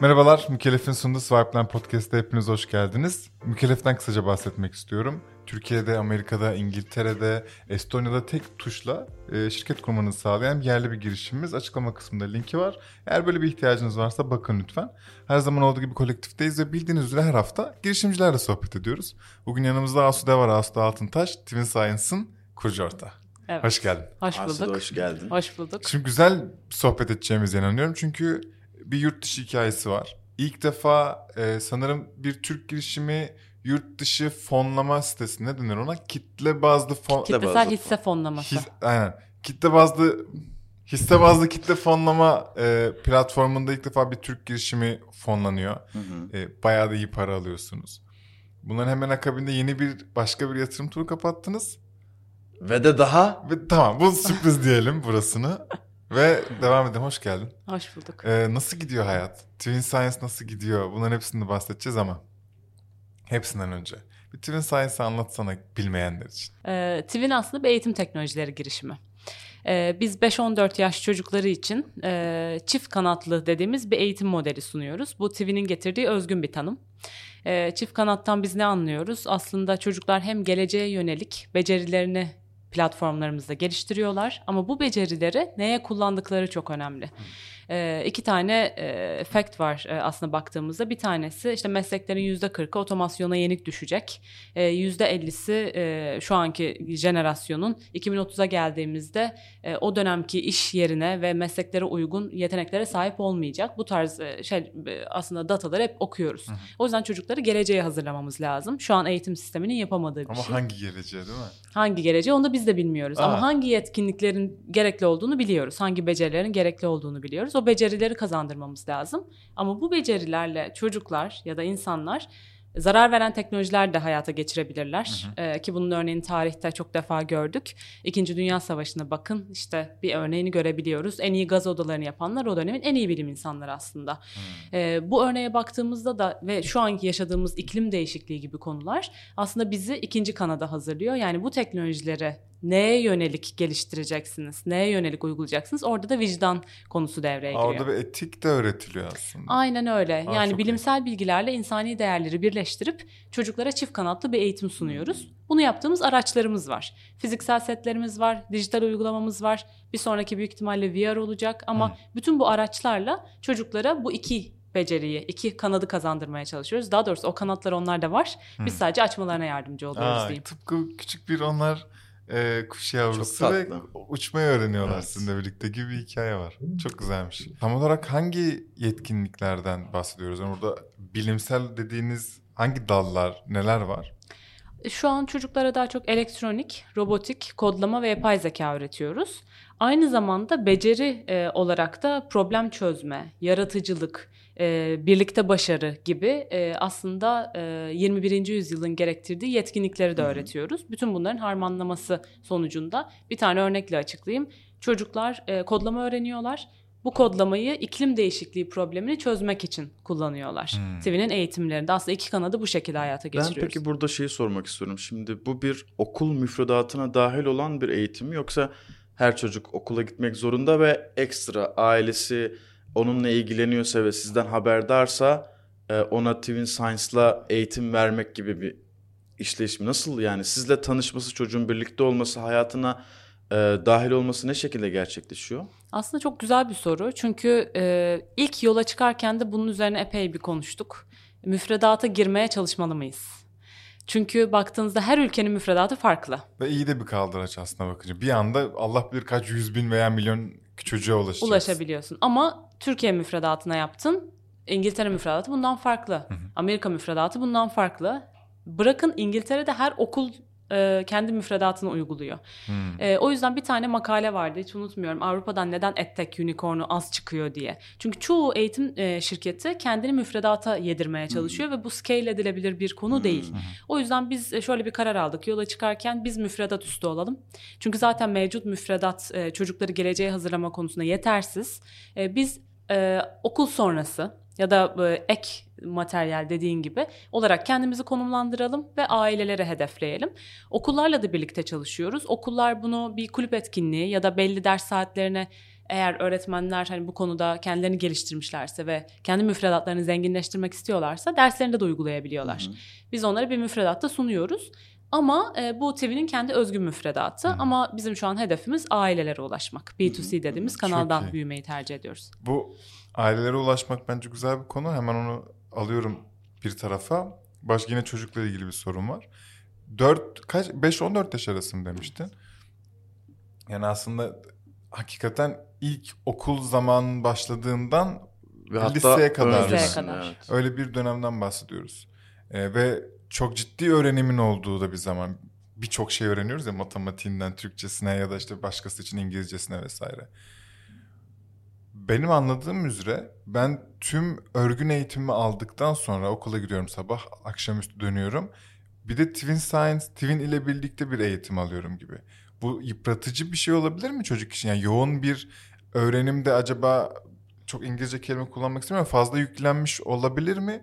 Merhabalar, Mükellef'in sunduğu Swipeline Podcast'te hepiniz hoş geldiniz. Mükellef'ten kısaca bahsetmek istiyorum. Türkiye'de, Amerika'da, İngiltere'de, Estonya'da tek tuşla e, şirket kurmanızı sağlayan yerli bir girişimimiz. Açıklama kısmında linki var. Eğer böyle bir ihtiyacınız varsa bakın lütfen. Her zaman olduğu gibi kolektifteyiz ve bildiğiniz üzere her hafta girişimcilerle sohbet ediyoruz. Bugün yanımızda Asude var, Asude Altıntaş, Twin Science'ın kurucu ortağı. Evet. Hoş geldin. Hoş bulduk. hoş geldin. Hoş bulduk. Şimdi güzel sohbet edeceğimize inanıyorum çünkü bir yurt dışı hikayesi var. İlk defa e, sanırım bir Türk girişimi yurt dışı fonlama sitesi ne denir ona? Kitle bazlı fon... Kitle Kitlesel bazlı hisse fonlaması. His- aynen. Kitle bazlı hisse bazlı kitle fonlama e, platformunda ilk defa bir Türk girişimi fonlanıyor. Hı hı. E, bayağı da iyi para alıyorsunuz. Bunların hemen akabinde yeni bir başka bir yatırım turu kapattınız. Ve de daha Ve tamam bu sürpriz diyelim burasını. Ve devam edelim. Hoş geldin. Hoş bulduk. Ee, nasıl gidiyor hayat? Twin Science nasıl gidiyor? Bunların hepsini bahsedeceğiz ama hepsinden önce. Bir Twin Science'ı anlatsana bilmeyenler için. Ee, Twin aslında bir eğitim teknolojileri girişimi. Ee, biz 5-14 yaş çocukları için e, çift kanatlı dediğimiz bir eğitim modeli sunuyoruz. Bu Twin'in getirdiği özgün bir tanım. Ee, çift kanattan biz ne anlıyoruz? Aslında çocuklar hem geleceğe yönelik becerilerini platformlarımızda geliştiriyorlar ama bu becerileri neye kullandıkları çok önemli. Ee, iki tane e, fact var e, aslında baktığımızda. Bir tanesi işte mesleklerin yüzde 40'ı otomasyona yenik düşecek. Ee, Yüzde 50'si e, şu anki jenerasyonun 2030'a geldiğimizde e, o dönemki iş yerine ve mesleklere uygun yeteneklere sahip olmayacak. Bu tarz e, şey e, aslında dataları hep okuyoruz. O yüzden çocukları geleceğe hazırlamamız lazım. Şu an eğitim sisteminin yapamadığı bir Ama şey. hangi geleceğe değil mi? Hangi geleceği onu da biz de bilmiyoruz. Aa. Ama hangi yetkinliklerin gerekli olduğunu biliyoruz. Hangi becerilerin gerekli olduğunu biliyoruz. O becerileri kazandırmamız lazım. Ama bu becerilerle çocuklar ya da insanlar zarar veren teknolojiler de hayata geçirebilirler. Ee, ki bunun örneğini tarihte çok defa gördük. İkinci Dünya Savaşı'na bakın işte bir örneğini görebiliyoruz. En iyi gaz odalarını yapanlar o dönemin en iyi bilim insanları aslında. Ee, bu örneğe baktığımızda da ve şu anki yaşadığımız iklim değişikliği gibi konular aslında bizi ikinci kanada hazırlıyor. Yani bu teknolojileri neye yönelik geliştireceksiniz, neye yönelik uygulayacaksınız orada da vicdan konusu devreye giriyor. Orada bir etik de öğretiliyor aslında. Aynen öyle. Aa, yani çok iyi. bilimsel bilgilerle insani değerleri birleştirip çocuklara çift kanatlı bir eğitim sunuyoruz. Bunu yaptığımız araçlarımız var. Fiziksel setlerimiz var, dijital uygulamamız var. Bir sonraki büyük ihtimalle VR olacak ama bütün bu araçlarla çocuklara bu iki beceriyi, iki kanadı kazandırmaya çalışıyoruz. Daha doğrusu o kanatlar onlarda var. Biz sadece açmalarına yardımcı oluyoruz Aa, diyeyim. tıpkı küçük bir onlar e, kuş yavrusu ve uçmayı öğreniyorlar Evet. sizinle birlikte gibi bir hikaye var. Çok güzelmiş. Tam olarak hangi yetkinliklerden bahsediyoruz? Yani burada bilimsel dediğiniz hangi dallar, neler var? Şu an çocuklara daha çok elektronik, robotik, kodlama ve yapay zeka öğretiyoruz. Aynı zamanda beceri e, olarak da problem çözme, yaratıcılık, e, birlikte başarı gibi e, aslında e, 21. yüzyılın gerektirdiği yetkinlikleri de öğretiyoruz. Bütün bunların harmanlaması sonucunda bir tane örnekle açıklayayım. Çocuklar e, kodlama öğreniyorlar. Bu kodlamayı iklim değişikliği problemini çözmek için kullanıyorlar. Hmm. TV'nin eğitimlerinde aslında iki kanadı bu şekilde hayata ben geçiriyoruz. peki burada şeyi sormak istiyorum. Şimdi bu bir okul müfredatına dahil olan bir eğitim mi yoksa her çocuk okula gitmek zorunda ve ekstra ailesi onunla ilgileniyorsa ve sizden haberdarsa e, ona Twin Science'la eğitim vermek gibi bir işleyiş mi? Nasıl yani sizle tanışması çocuğun birlikte olması hayatına e, dahil olması ne şekilde gerçekleşiyor? Aslında çok güzel bir soru. Çünkü e, ilk yola çıkarken de bunun üzerine epey bir konuştuk. Müfredata girmeye çalışmalı mıyız? Çünkü baktığınızda her ülkenin müfredatı farklı. Ve iyi de bir kaldıraç aslında bakınca. Bir anda Allah bilir kaç yüz bin veya milyon çocuğa ulaşacağız. Ulaşabiliyorsun. Ama Türkiye müfredatına yaptın. İngiltere müfredatı bundan farklı. Amerika müfredatı bundan farklı. Bırakın İngiltere'de her okul e, kendi müfredatını uyguluyor. Hmm. E, o yüzden bir tane makale vardı hiç unutmuyorum. Avrupa'dan neden EdTech unicorn'u az çıkıyor diye. Çünkü çoğu eğitim e, şirketi kendini müfredata yedirmeye çalışıyor ve bu scale edilebilir bir konu değil. O yüzden biz e, şöyle bir karar aldık. Yola çıkarken biz müfredat üstü olalım. Çünkü zaten mevcut müfredat e, çocukları geleceğe hazırlama konusunda yetersiz. E, biz e, okul sonrası ya da e, ek materyal dediğin gibi olarak kendimizi konumlandıralım ve ailelere hedefleyelim. Okullarla da birlikte çalışıyoruz. Okullar bunu bir kulüp etkinliği ya da belli ders saatlerine eğer öğretmenler hani bu konuda kendilerini geliştirmişlerse ve kendi müfredatlarını zenginleştirmek istiyorlarsa derslerinde de uygulayabiliyorlar. Hı hı. Biz onlara bir müfredatta sunuyoruz. Ama e, bu TV'nin kendi özgün müfredatı. Ama bizim şu an hedefimiz ailelere ulaşmak. B2C dediğimiz Çok kanaldan iyi. büyümeyi tercih ediyoruz. Bu ailelere ulaşmak bence güzel bir konu. Hemen onu alıyorum bir tarafa. Başka yine çocukla ilgili bir sorun var. 4 kaç 5 14 yaş arası mı demiştin? Yani aslında hakikaten ilk okul zaman başladığından Ve hatta liseye kadar. Liseye kadar. evet. öyle bir dönemden bahsediyoruz. Ee, ve çok ciddi öğrenimin olduğu da bir zaman. Birçok şey öğreniyoruz ya matematiğinden Türkçesine ya da işte başkası için İngilizcesine vesaire. Benim anladığım üzere ben tüm örgün eğitimimi aldıktan sonra okula gidiyorum sabah, akşamüstü dönüyorum. Bir de Twin Science, Twin ile birlikte bir eğitim alıyorum gibi. Bu yıpratıcı bir şey olabilir mi çocuk için? Yani yoğun bir öğrenimde acaba çok İngilizce kelime kullanmak istemiyorum. Fazla yüklenmiş olabilir mi?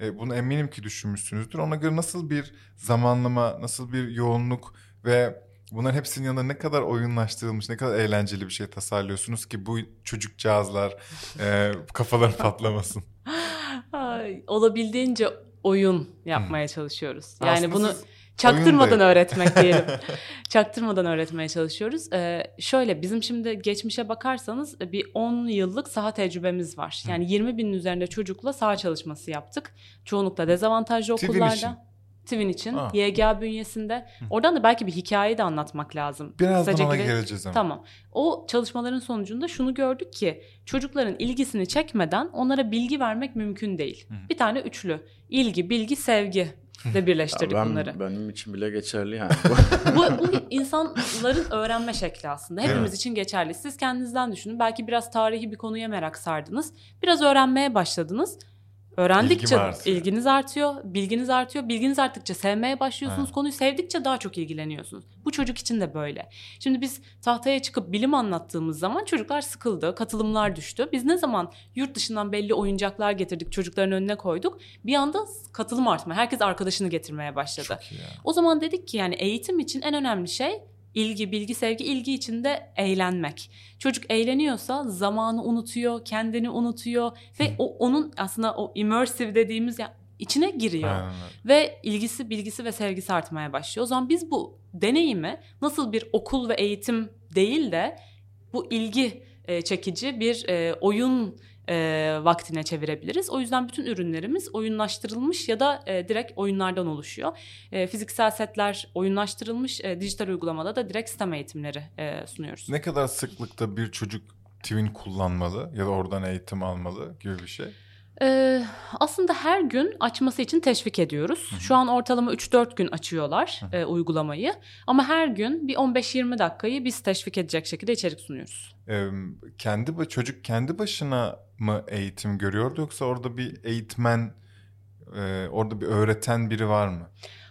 E, bunu eminim ki düşünmüşsünüzdür. Ona göre nasıl bir zamanlama, nasıl bir yoğunluk ve bunların hepsinin yanında ne kadar oyunlaştırılmış, ne kadar eğlenceli bir şey tasarlıyorsunuz ki bu çocukcağızlar e, kafaları patlamasın. Ay, olabildiğince oyun yapmaya çalışıyoruz. Yani Aslında bunu çaktırmadan öğretmek diyelim. çaktırmadan öğretmeye çalışıyoruz. Ee, şöyle bizim şimdi geçmişe bakarsanız e, bir 10 yıllık saha tecrübemiz var. Yani 20 binin üzerinde çocukla saha çalışması yaptık. Çoğunlukla dezavantajlı okullarda. için. Twin için, Ha. YGA bünyesinde. Oradan da belki bir hikayeyi de anlatmak lazım. Birazdan Kısaca ona gire- geleceğiz ama. Tamam. O çalışmaların sonucunda şunu gördük ki çocukların ilgisini çekmeden onlara bilgi vermek mümkün değil. Bir tane üçlü. İlgi, bilgi, sevgi de Ya birleştirdik ben, bunları. Benim için bile geçerli yani. bu, bu insanların öğrenme şekli aslında. Hepimiz mi? için geçerli. Siz kendinizden düşünün. Belki biraz tarihi bir konuya merak sardınız. Biraz öğrenmeye başladınız. Öğrendikçe artıyor? ilginiz artıyor, bilginiz artıyor. Bilginiz arttıkça sevmeye başlıyorsunuz. Evet. Konuyu sevdikçe daha çok ilgileniyorsunuz. Bu çocuk için de böyle. Şimdi biz tahtaya çıkıp bilim anlattığımız zaman çocuklar sıkıldı, katılımlar düştü. Biz ne zaman yurt dışından belli oyuncaklar getirdik, çocukların önüne koyduk. Bir anda katılım artmaya, herkes arkadaşını getirmeye başladı. O zaman dedik ki yani eğitim için en önemli şey ilgi, bilgi, sevgi, ilgi içinde eğlenmek. Çocuk eğleniyorsa zamanı unutuyor, kendini unutuyor ve o onun aslında o immersive dediğimiz ya içine giriyor Aynen öyle. ve ilgisi, bilgisi ve sevgisi artmaya başlıyor. O zaman biz bu deneyimi nasıl bir okul ve eğitim değil de bu ilgi e, çekici bir e, oyun e, vaktine çevirebiliriz. O yüzden bütün ürünlerimiz oyunlaştırılmış ya da e, direkt oyunlardan oluşuyor. E, fiziksel setler oyunlaştırılmış, e, dijital uygulamada da direkt STEM eğitimleri e, sunuyoruz. Ne kadar sıklıkta bir çocuk Twin kullanmalı ya da oradan eğitim almalı gibi bir şey. Ee, aslında her gün açması için teşvik ediyoruz. Şu an ortalama 3-4 gün açıyorlar e, uygulamayı. Ama her gün bir 15-20 dakikayı biz teşvik edecek şekilde içerik sunuyoruz. Ee, kendi çocuk kendi başına mı eğitim görüyordu yoksa orada bir eğitmen e, orada bir öğreten biri var mı?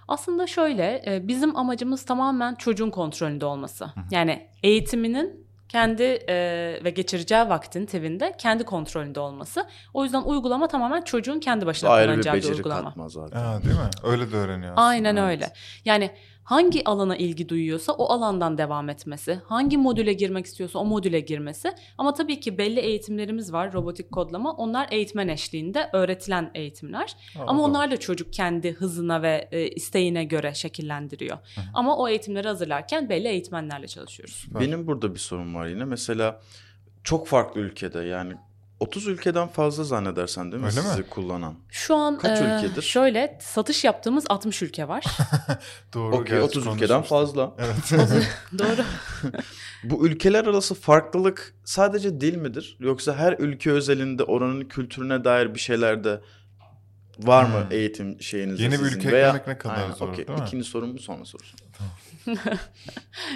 Aslında şöyle e, bizim amacımız tamamen çocuğun kontrolünde olması. Yani eğitiminin kendi e, ve geçireceği vaktin TV'nde kendi kontrolünde olması. O yüzden uygulama tamamen çocuğun kendi başına Ayrı bir kullanacağı bir beceri uygulama. katmaz zaten. Aa, değil mi? Öyle de öğreniyor aslında. Aynen Evet. öyle. Yani hangi alana ilgi duyuyorsa o alandan devam etmesi, hangi modüle girmek istiyorsa o modüle girmesi. Ama tabii ki belli eğitimlerimiz var, robotik kodlama. Onlar eğitmen eşliğinde öğretilen eğitimler. Aa, Ama onlar da çocuk kendi hızına ve e, isteğine göre şekillendiriyor. Ama o eğitimleri hazırlarken belli eğitmenlerle çalışıyoruz. Süper. Benim burada bir sorun var yine. Mesela çok farklı ülkede yani 30 ülkeden fazla zannedersen değil mi Öyle mi? sizi kullanan? Şu an Kaç e, ülkedir? şöyle satış yaptığımız 60 ülke var. Doğru. Okey gerçi 30 ülkeden fazla. Evet. Doğru. Bu ülkeler arası farklılık sadece dil midir? Yoksa her ülke özelinde oranın kültürüne dair bir şeyler de var mı Hmm. eğitim şeyinizde Yeni bir ülke Veya... eklemek ne kadar Aynen, zor, okey. değil mi? İkinci sorum bu sonra sorusu.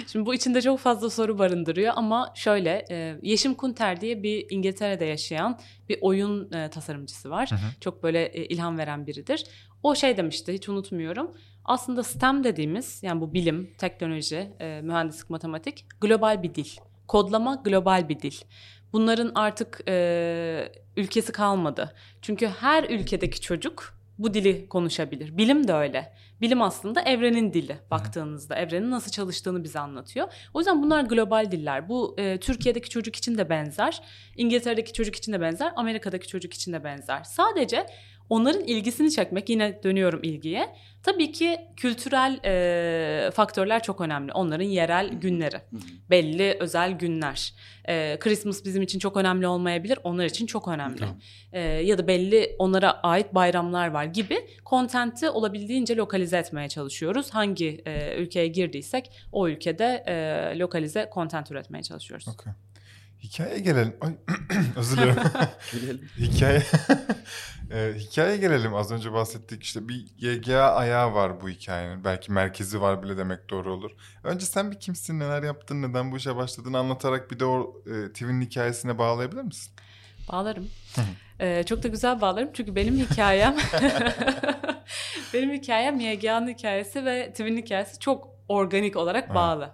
Şimdi bu içinde çok fazla soru barındırıyor ama şöyle e, Yeşim Kunter diye bir İngiltere'de yaşayan bir oyun e, tasarımcısı var. Çok böyle e, ilham veren biridir. O şey demişti hiç unutmuyorum. Aslında STEM dediğimiz yani bu bilim, teknoloji, e, mühendislik, matematik global bir dil. Kodlama global bir dil. Bunların artık e, ülkesi kalmadı. Çünkü her ülkedeki çocuk bu dili konuşabilir. Bilim de öyle. Bilim aslında evrenin dili baktığınızda. Evrenin nasıl çalıştığını bize anlatıyor. O yüzden bunlar global diller. Bu e, Türkiye'deki çocuk için de benzer. İngiltere'deki çocuk için de benzer. Amerika'daki çocuk için de benzer. Sadece onların ilgisini çekmek yine dönüyorum ilgiye. Tabii ki kültürel e, faktörler çok önemli. Onların yerel günleri, belli özel günler. E, Christmas bizim için çok önemli olmayabilir, onlar için çok önemli. E, ya da belli onlara ait bayramlar var gibi kontenti olabildiğince lokalize etmeye çalışıyoruz. Hangi e, ülkeye girdiysek o ülkede e, lokalize kontent üretmeye çalışıyoruz. Okay. Hikayeye gelelim. Ay, özür dilerim. Gelelim. Hikaye e, hikayeye gelelim. Az önce bahsettik işte bir YGA ayağı var bu hikayenin. Belki merkezi var bile demek doğru olur. Önce sen bir kimsin, neler yaptın, neden bu işe başladığını anlatarak bir de o e, TV'nin hikayesine bağlayabilir misin? Bağlarım. ee, çok da güzel bağlarım çünkü benim hikayem benim hikayem YGA'nın hikayesi ve TV'nin hikayesi çok organik olarak bağlı.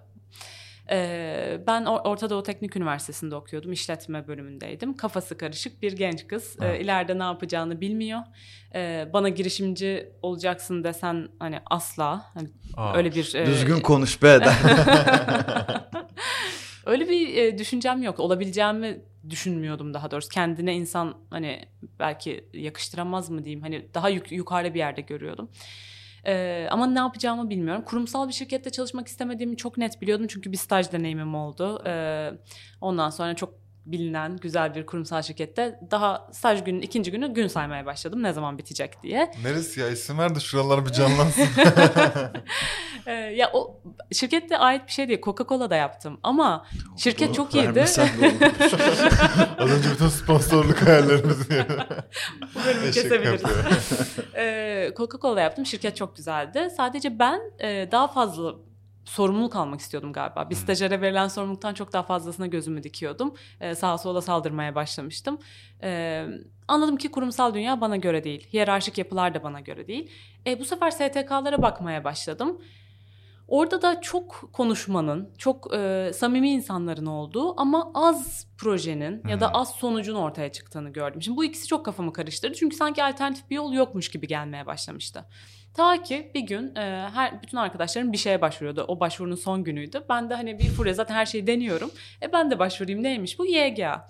Ee, ben Orta Doğu Teknik Üniversitesi'nde okuyordum. işletme bölümündeydim. Kafası karışık bir genç kız. Ee, ileride ne yapacağını bilmiyor. Ee, bana girişimci olacaksın desen hani asla. Hani öyle bir... E... Düzgün konuş be öyle bir e, düşüncem yok. Olabileceğimi düşünmüyordum daha doğrusu. Kendine insan hani belki yakıştıramaz mı diyeyim. Hani daha yuk- yukarıda bir yerde görüyordum. Ee, ama ne yapacağımı bilmiyorum. Kurumsal bir şirkette çalışmak istemediğimi çok net biliyordum. Çünkü bir staj deneyimim oldu. Ee, ondan sonra çok bilinen güzel bir kurumsal şirkette daha staj günün ikinci günü gün saymaya başladım ne zaman bitecek diye. Neresi ya isim ver de şuralar bir canlansın. ee, ya o şirkette ait bir şey değil Coca-Cola yaptım ama şirket çok iyiydi. Az önce bütün sponsorluk hayallerimizi Bu bölümü kesebiliriz. ee, Coca-Cola yaptım şirket çok güzeldi. Sadece ben e, daha fazla sorumluluk almak istiyordum galiba. Bir stajyere verilen sorumluluktan çok daha fazlasına gözümü dikiyordum. Ee, sağa sola saldırmaya başlamıştım. Ee, anladım ki kurumsal dünya bana göre değil. Hiyerarşik yapılar da bana göre değil. E, bu sefer STK'lara bakmaya başladım. Orada da çok konuşmanın, çok e, samimi insanların olduğu ama az projenin ya da az sonucun ortaya çıktığını gördüm. Şimdi bu ikisi çok kafamı karıştırdı. Çünkü sanki alternatif bir yol yokmuş gibi gelmeye başlamıştı. Ta ki bir gün e, her bütün arkadaşlarım bir şeye başvuruyordu. O başvurunun son günüydü. Ben de hani bir furya zaten her şeyi deniyorum. E ben de başvurayım neymiş bu? YGA.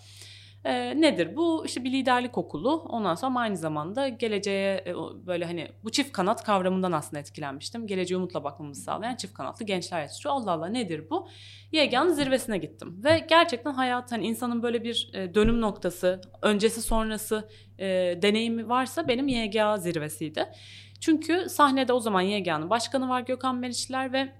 E, nedir bu? İşte bir liderlik okulu. Ondan sonra aynı zamanda geleceğe e, böyle hani bu çift kanat kavramından aslında etkilenmiştim. Geleceğe umutla bakmamızı sağlayan çift kanatlı gençler yetiştiriyor. Allah Allah nedir bu? YGA'nın zirvesine gittim. Ve gerçekten hayat hani insanın böyle bir e, dönüm noktası, öncesi sonrası e, deneyimi varsa benim YGA zirvesiydi. Çünkü sahnede o zaman YGA'nın başkanı var Gökhan Meriçler ve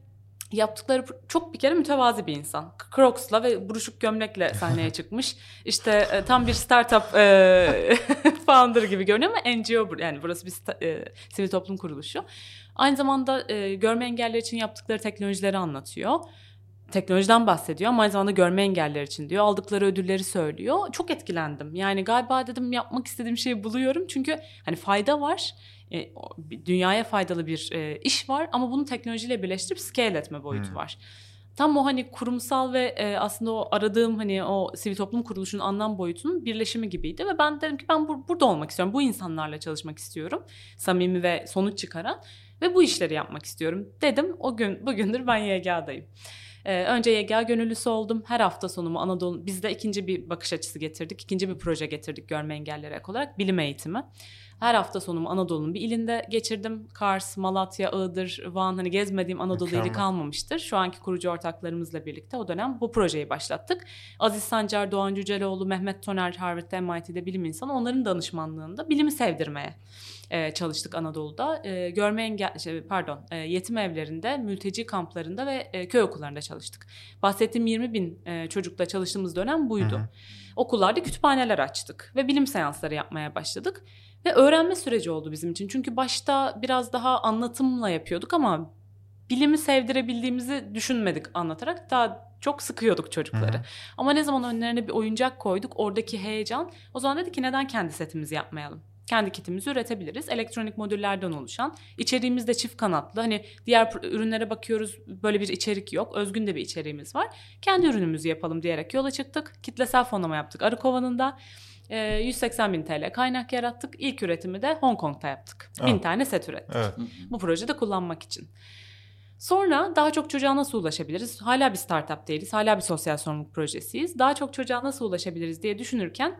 yaptıkları çok bir kere mütevazi bir insan. Crocs'la ve buruşuk gömlekle sahneye çıkmış. İşte e, tam bir startup e, founder gibi görünüyor ama NGO yani burası bir e, sivil toplum kuruluşu. Aynı zamanda e, görme engelliler için yaptıkları teknolojileri anlatıyor teknolojiden bahsediyor ama aynı zamanda görme engeller için diyor. Aldıkları ödülleri söylüyor. Çok etkilendim. Yani galiba dedim yapmak istediğim şeyi buluyorum. Çünkü hani fayda var. E, dünyaya faydalı bir e, iş var ama bunu teknolojiyle birleştirip scale etme boyutu hmm. var. Tam o hani kurumsal ve e, aslında o aradığım hani o sivil toplum kuruluşunun anlam boyutunun birleşimi gibiydi ve ben dedim ki ben bur- burada olmak istiyorum. Bu insanlarla çalışmak istiyorum. Samimi ve sonuç çıkaran ve bu işleri yapmak istiyorum dedim. O gün bugündür ben YGA'dayım. Ee, önce YGA gönüllüsü oldum. Her hafta sonumu Anadolu, biz de ikinci bir bakış açısı getirdik. ikinci bir proje getirdik görme engelleri olarak. Bilim eğitimi. Her hafta sonumu Anadolu'nun bir ilinde geçirdim. Kars, Malatya, Iğdır, Van hani gezmediğim Anadolu Mükemmel. ili kalmamıştır. Şu anki kurucu ortaklarımızla birlikte o dönem bu projeyi başlattık. Aziz Sancar, Doğan Cüceloğlu, Mehmet Toner, Harvard'da MIT'de bilim insanı onların danışmanlığında bilimi sevdirmeye e, çalıştık Anadolu'da. E, görme engel şey, pardon e, yetim evlerinde, mülteci kamplarında ve e, köy okullarında çalıştık. Bahsettiğim 20 bin e, çocukla çalıştığımız dönem buydu. Hı hı. Okullarda kütüphaneler açtık ve bilim seansları yapmaya başladık. Ve öğrenme süreci oldu bizim için. Çünkü başta biraz daha anlatımla yapıyorduk ama bilimi sevdirebildiğimizi düşünmedik anlatarak. Daha çok sıkıyorduk çocukları. Hı-hı. Ama ne zaman önlerine bir oyuncak koyduk oradaki heyecan o zaman dedi ki neden kendi setimizi yapmayalım? kendi kitimizi üretebiliriz. Elektronik modüllerden oluşan. İçeriğimiz de çift kanatlı. Hani diğer ürünlere bakıyoruz böyle bir içerik yok. Özgün de bir içeriğimiz var. Kendi ürünümüzü yapalım diyerek yola çıktık. Kitlesel fonlama yaptık Arıkovan'ında. E, 180 bin TL kaynak yarattık. İlk üretimi de Hong Kong'da yaptık. Evet. Bin tane set ürettik. Evet. Bu projede kullanmak için. Sonra daha çok çocuğa nasıl ulaşabiliriz? Hala bir startup değiliz. Hala bir sosyal sorumluluk projesiyiz. Daha çok çocuğa nasıl ulaşabiliriz diye düşünürken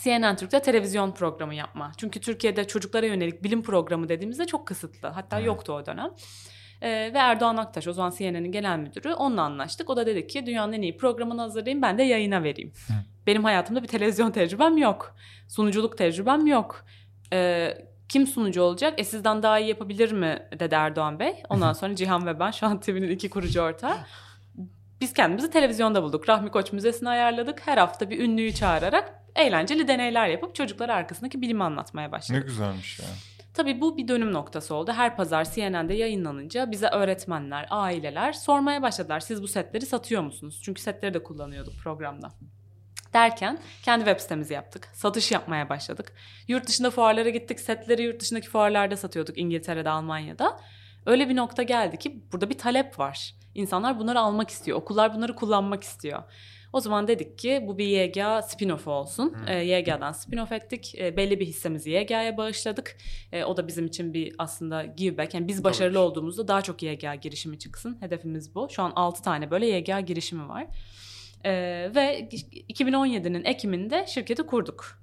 CNN Türk'te televizyon programı yapma. Çünkü Türkiye'de çocuklara yönelik bilim programı dediğimizde çok kısıtlı. Hatta Evet. yoktu o dönem. Ee, ve Erdoğan Aktaş o zaman CNN'in genel müdürü onunla anlaştık. O da dedi ki dünyanın en iyi programını hazırlayayım ben de yayına vereyim. Hı. Benim hayatımda bir televizyon tecrübem yok. Sunuculuk tecrübem yok. Ee, kim sunucu olacak? E sizden daha iyi yapabilir mi dedi Erdoğan Bey. Ondan sonra Cihan ve ben şu an TV'nin iki kurucu ortağı. Biz kendimizi televizyonda bulduk. Rahmi Koç Müzesi'ni ayarladık. Her hafta bir ünlüyü çağırarak eğlenceli deneyler yapıp çocuklara arkasındaki bilimi anlatmaya Ne başladık. güzelmiş ya. Tabii bu bir dönüm noktası oldu. Her pazar CNN'de yayınlanınca bize öğretmenler, aileler sormaya başladılar. Siz bu setleri satıyor musunuz? Çünkü setleri de kullanıyorduk programda. Derken kendi web sitemizi yaptık. Satış yapmaya başladık. Yurt dışında fuarlara gittik. Setleri yurt dışındaki fuarlarda satıyorduk. İngiltere'de, Almanya'da. Öyle bir nokta geldi ki burada bir talep var. İnsanlar bunları almak istiyor. Okullar bunları kullanmak istiyor. O zaman dedik ki bu bir YGA spin-off olsun. E, YGA'dan spin-off ettik. E, belli bir hissemizi YGA'ya bağışladık. E, o da bizim için bir aslında give back. Yani biz Tabii başarılı ki. olduğumuzda daha çok YGA girişimi çıksın. Hedefimiz bu. Şu an 6 tane böyle YGA girişimi var. E, ve 2017'nin Ekim'inde şirketi kurduk.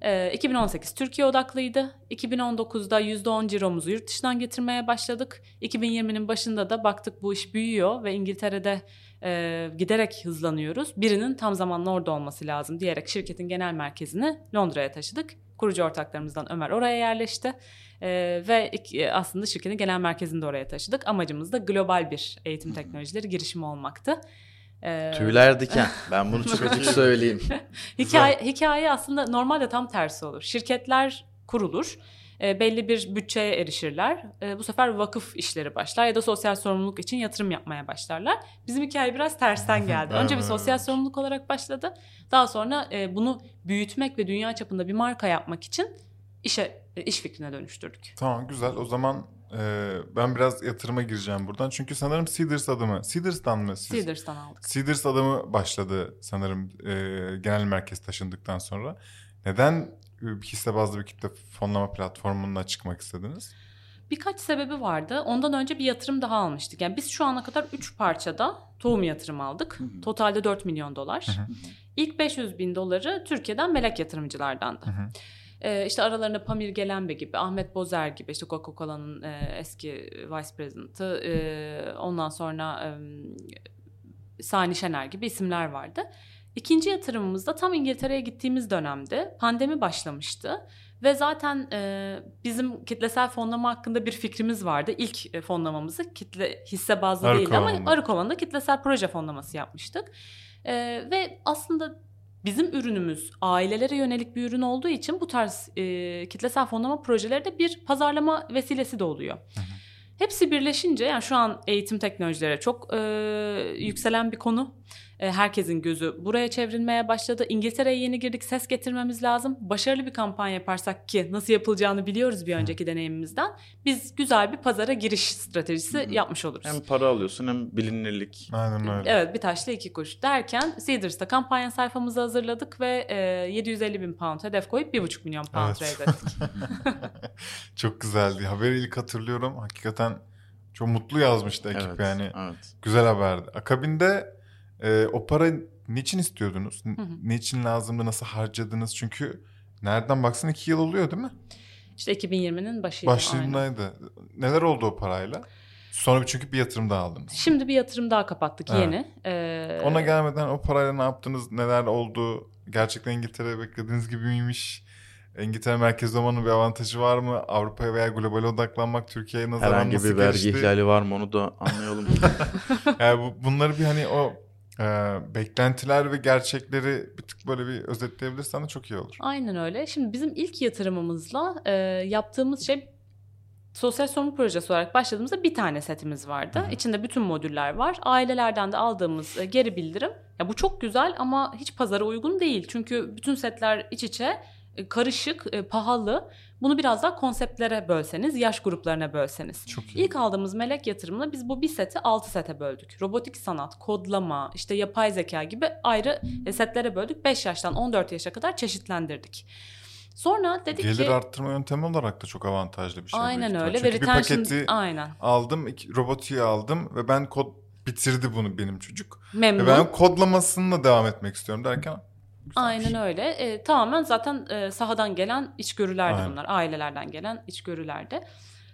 E, 2018 Türkiye odaklıydı. 2019'da %10 ciromuzu yurt dışından getirmeye başladık. 2020'nin başında da baktık bu iş büyüyor ve İngiltere'de e, giderek hızlanıyoruz. Birinin tam zamanlı orada olması lazım diyerek şirketin genel merkezini Londra'ya taşıdık. Kurucu ortaklarımızdan Ömer oraya yerleşti. E, ve iki- aslında şirketin genel merkezini de oraya taşıdık. Amacımız da global bir eğitim teknolojileri girişimi olmaktı. E, Tüyler diken. Ben bunu çok açık söyleyeyim. Hikaye, hikaye aslında normalde tam tersi olur. Şirketler kurulur. E, belli bir bütçeye erişirler. E, bu sefer vakıf işleri başlar ya da sosyal sorumluluk için yatırım yapmaya başlarlar. Bizim hikaye biraz tersten geldi. Önce bir sosyal sorumluluk olarak başladı. Daha sonra e, bunu büyütmek ve dünya çapında bir marka yapmak için işe e, iş fikrine dönüştürdük. Tamam güzel. O zaman e, ben biraz yatırıma gireceğim buradan. Çünkü sanırım Seeders adımı. Seeders'tan mı siz? Seeders'tan aldık. Seeders adımı başladı sanırım e, genel merkez taşındıktan sonra. Neden hisse bazlı bir kitle fonlama platformuna çıkmak istediniz? Birkaç sebebi vardı. Ondan önce bir yatırım daha almıştık. Yani biz şu ana kadar 3 parçada tohum yatırım aldık. Hı hı. Totalde 4 milyon dolar. İlk 500 bin doları Türkiye'den melek yatırımcılardandı. Hı hı. Ee, işte aralarında Pamir Gelenbe gibi, Ahmet Bozer gibi, işte Coca-Cola'nın e, eski vice president'ı, e, ondan sonra e, Sani Şener gibi isimler vardı. İkinci yatırımımızda tam İngiltere'ye gittiğimiz dönemde pandemi başlamıştı. Ve zaten e, bizim kitlesel fonlama hakkında bir fikrimiz vardı. İlk e, fonlamamızı kitle hisse bazlı değildi ama Arıkova'nda. Arıkova'nda kitlesel proje fonlaması yapmıştık. E, ve aslında bizim ürünümüz ailelere yönelik bir ürün olduğu için bu tarz e, kitlesel fonlama projeleri de bir pazarlama vesilesi de oluyor. hı. Hepsi birleşince yani şu an eğitim teknolojileri çok e, yükselen bir konu. E, herkesin gözü buraya çevrilmeye başladı. İngiltere'ye yeni girdik ses getirmemiz lazım. Başarılı bir kampanya yaparsak ki nasıl yapılacağını biliyoruz bir önceki deneyimimizden. Biz güzel bir pazara giriş stratejisi Hı yapmış oluruz. Hem para alıyorsun hem bilinirlik. Aynen öyle. Evet bir taşla iki kuş derken Seeders'ta kampanya sayfamızı hazırladık ve e, 750 bin pound hedef koyup 1,5 milyon pound Evet. raise ettik. çok güzeldi. Haberi ilk hatırlıyorum. Hakikaten çok mutlu yazmıştı ekip evet. yani. Evet. Güzel haberdi. Akabinde e, o para niçin istiyordunuz? Hı hı. Niçin lazımdı? Nasıl harcadınız? Çünkü nereden baksan iki yıl oluyor değil mi? İşte 2020'nin başıydı. aynen. Başlarındaydı. Neler oldu o parayla? Sonra bir- çünkü bir yatırım daha aldınız. Şimdi bir yatırım daha kapattık Evet. yeni. Ee, Ona gelmeden o parayla ne yaptınız? Neler oldu? Gerçekten İngiltere beklediğiniz gibi miymiş? İngiltere merkezli olmanın bir avantajı var mı? Avrupa'ya veya globale odaklanmak Türkiye'ye nazaran Herhangi nasıl bir vergi ihlali var mı onu da anlayalım. Yani bu, bunları bir hani o e, beklentiler ve gerçekleri bir tık böyle bir özetleyebilirsen de çok iyi olur. Aynen öyle. Şimdi bizim ilk yatırımımızla e, yaptığımız şey sosyal sorumluluk projesi olarak başladığımızda bir tane setimiz vardı. Hı hı. İçinde bütün modüller var. Ailelerden de aldığımız e, geri bildirim. Ya bu çok güzel ama hiç pazara uygun değil. Çünkü bütün setler iç içe e, karışık, e, pahalı. Bunu biraz daha konseptlere bölseniz, yaş gruplarına bölseniz. Çok iyi. İlk aldığımız melek yatırımla biz bu bir seti 6 sete böldük. Robotik sanat, kodlama, işte yapay zeka gibi ayrı e, setlere böldük. 5 yaştan 14 yaşa kadar çeşitlendirdik. Sonra dedik Gelir ki arttırma yöntemi olarak da çok avantajlı bir şey. aynen öyle Çünkü ve bir paketi aynen aldım, iki, robotiği aldım ve ben kod bitirdi bunu benim çocuk. memnun. Ve ben kodlamasını devam etmek istiyorum derken güzelmiş. Aynen öyle. E, tamamen zaten e, sahadan gelen içgörülerdi Aynen. bunlar. Ailelerden gelen içgörülerdi.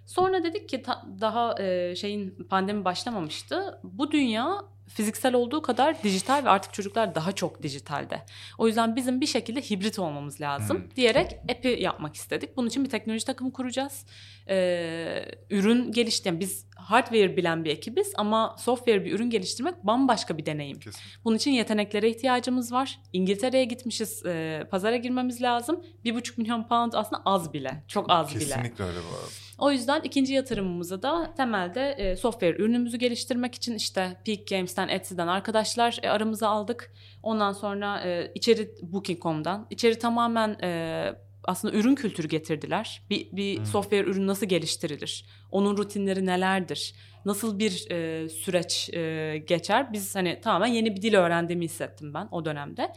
Sonra dedik ki ta- daha e, şeyin pandemi başlamamıştı. Bu dünya fiziksel olduğu kadar dijital ve artık çocuklar daha çok dijitalde. O yüzden bizim bir şekilde hibrit olmamız lazım Hmm. diyerek app'i yapmak istedik. Bunun için bir teknoloji takımı kuracağız. Ee, ürün geliştiren biz hardware bilen bir ekibiz ama software bir ürün geliştirmek bambaşka bir deneyim. Kesin. Bunun için yeteneklere ihtiyacımız var. İngiltere'ye gitmişiz, e, pazara girmemiz lazım. Bir buçuk milyon pound aslında az bile, çok az bile. Kesinlikle öyle bu arada. O yüzden ikinci yatırımımızı da temelde e, software ürünümüzü geliştirmek için işte Peak Games'ten, Etsy'den arkadaşlar e, aramıza aldık. Ondan sonra e, içeri Booking.com'dan, içeri tamamen e, aslında ürün kültürü getirdiler. Bir, bir Hmm. software ürün nasıl geliştirilir? Onun rutinleri nelerdir? Nasıl bir e, süreç e, geçer? Biz hani tamamen yeni bir dil öğrendiğimi hissettim ben o dönemde.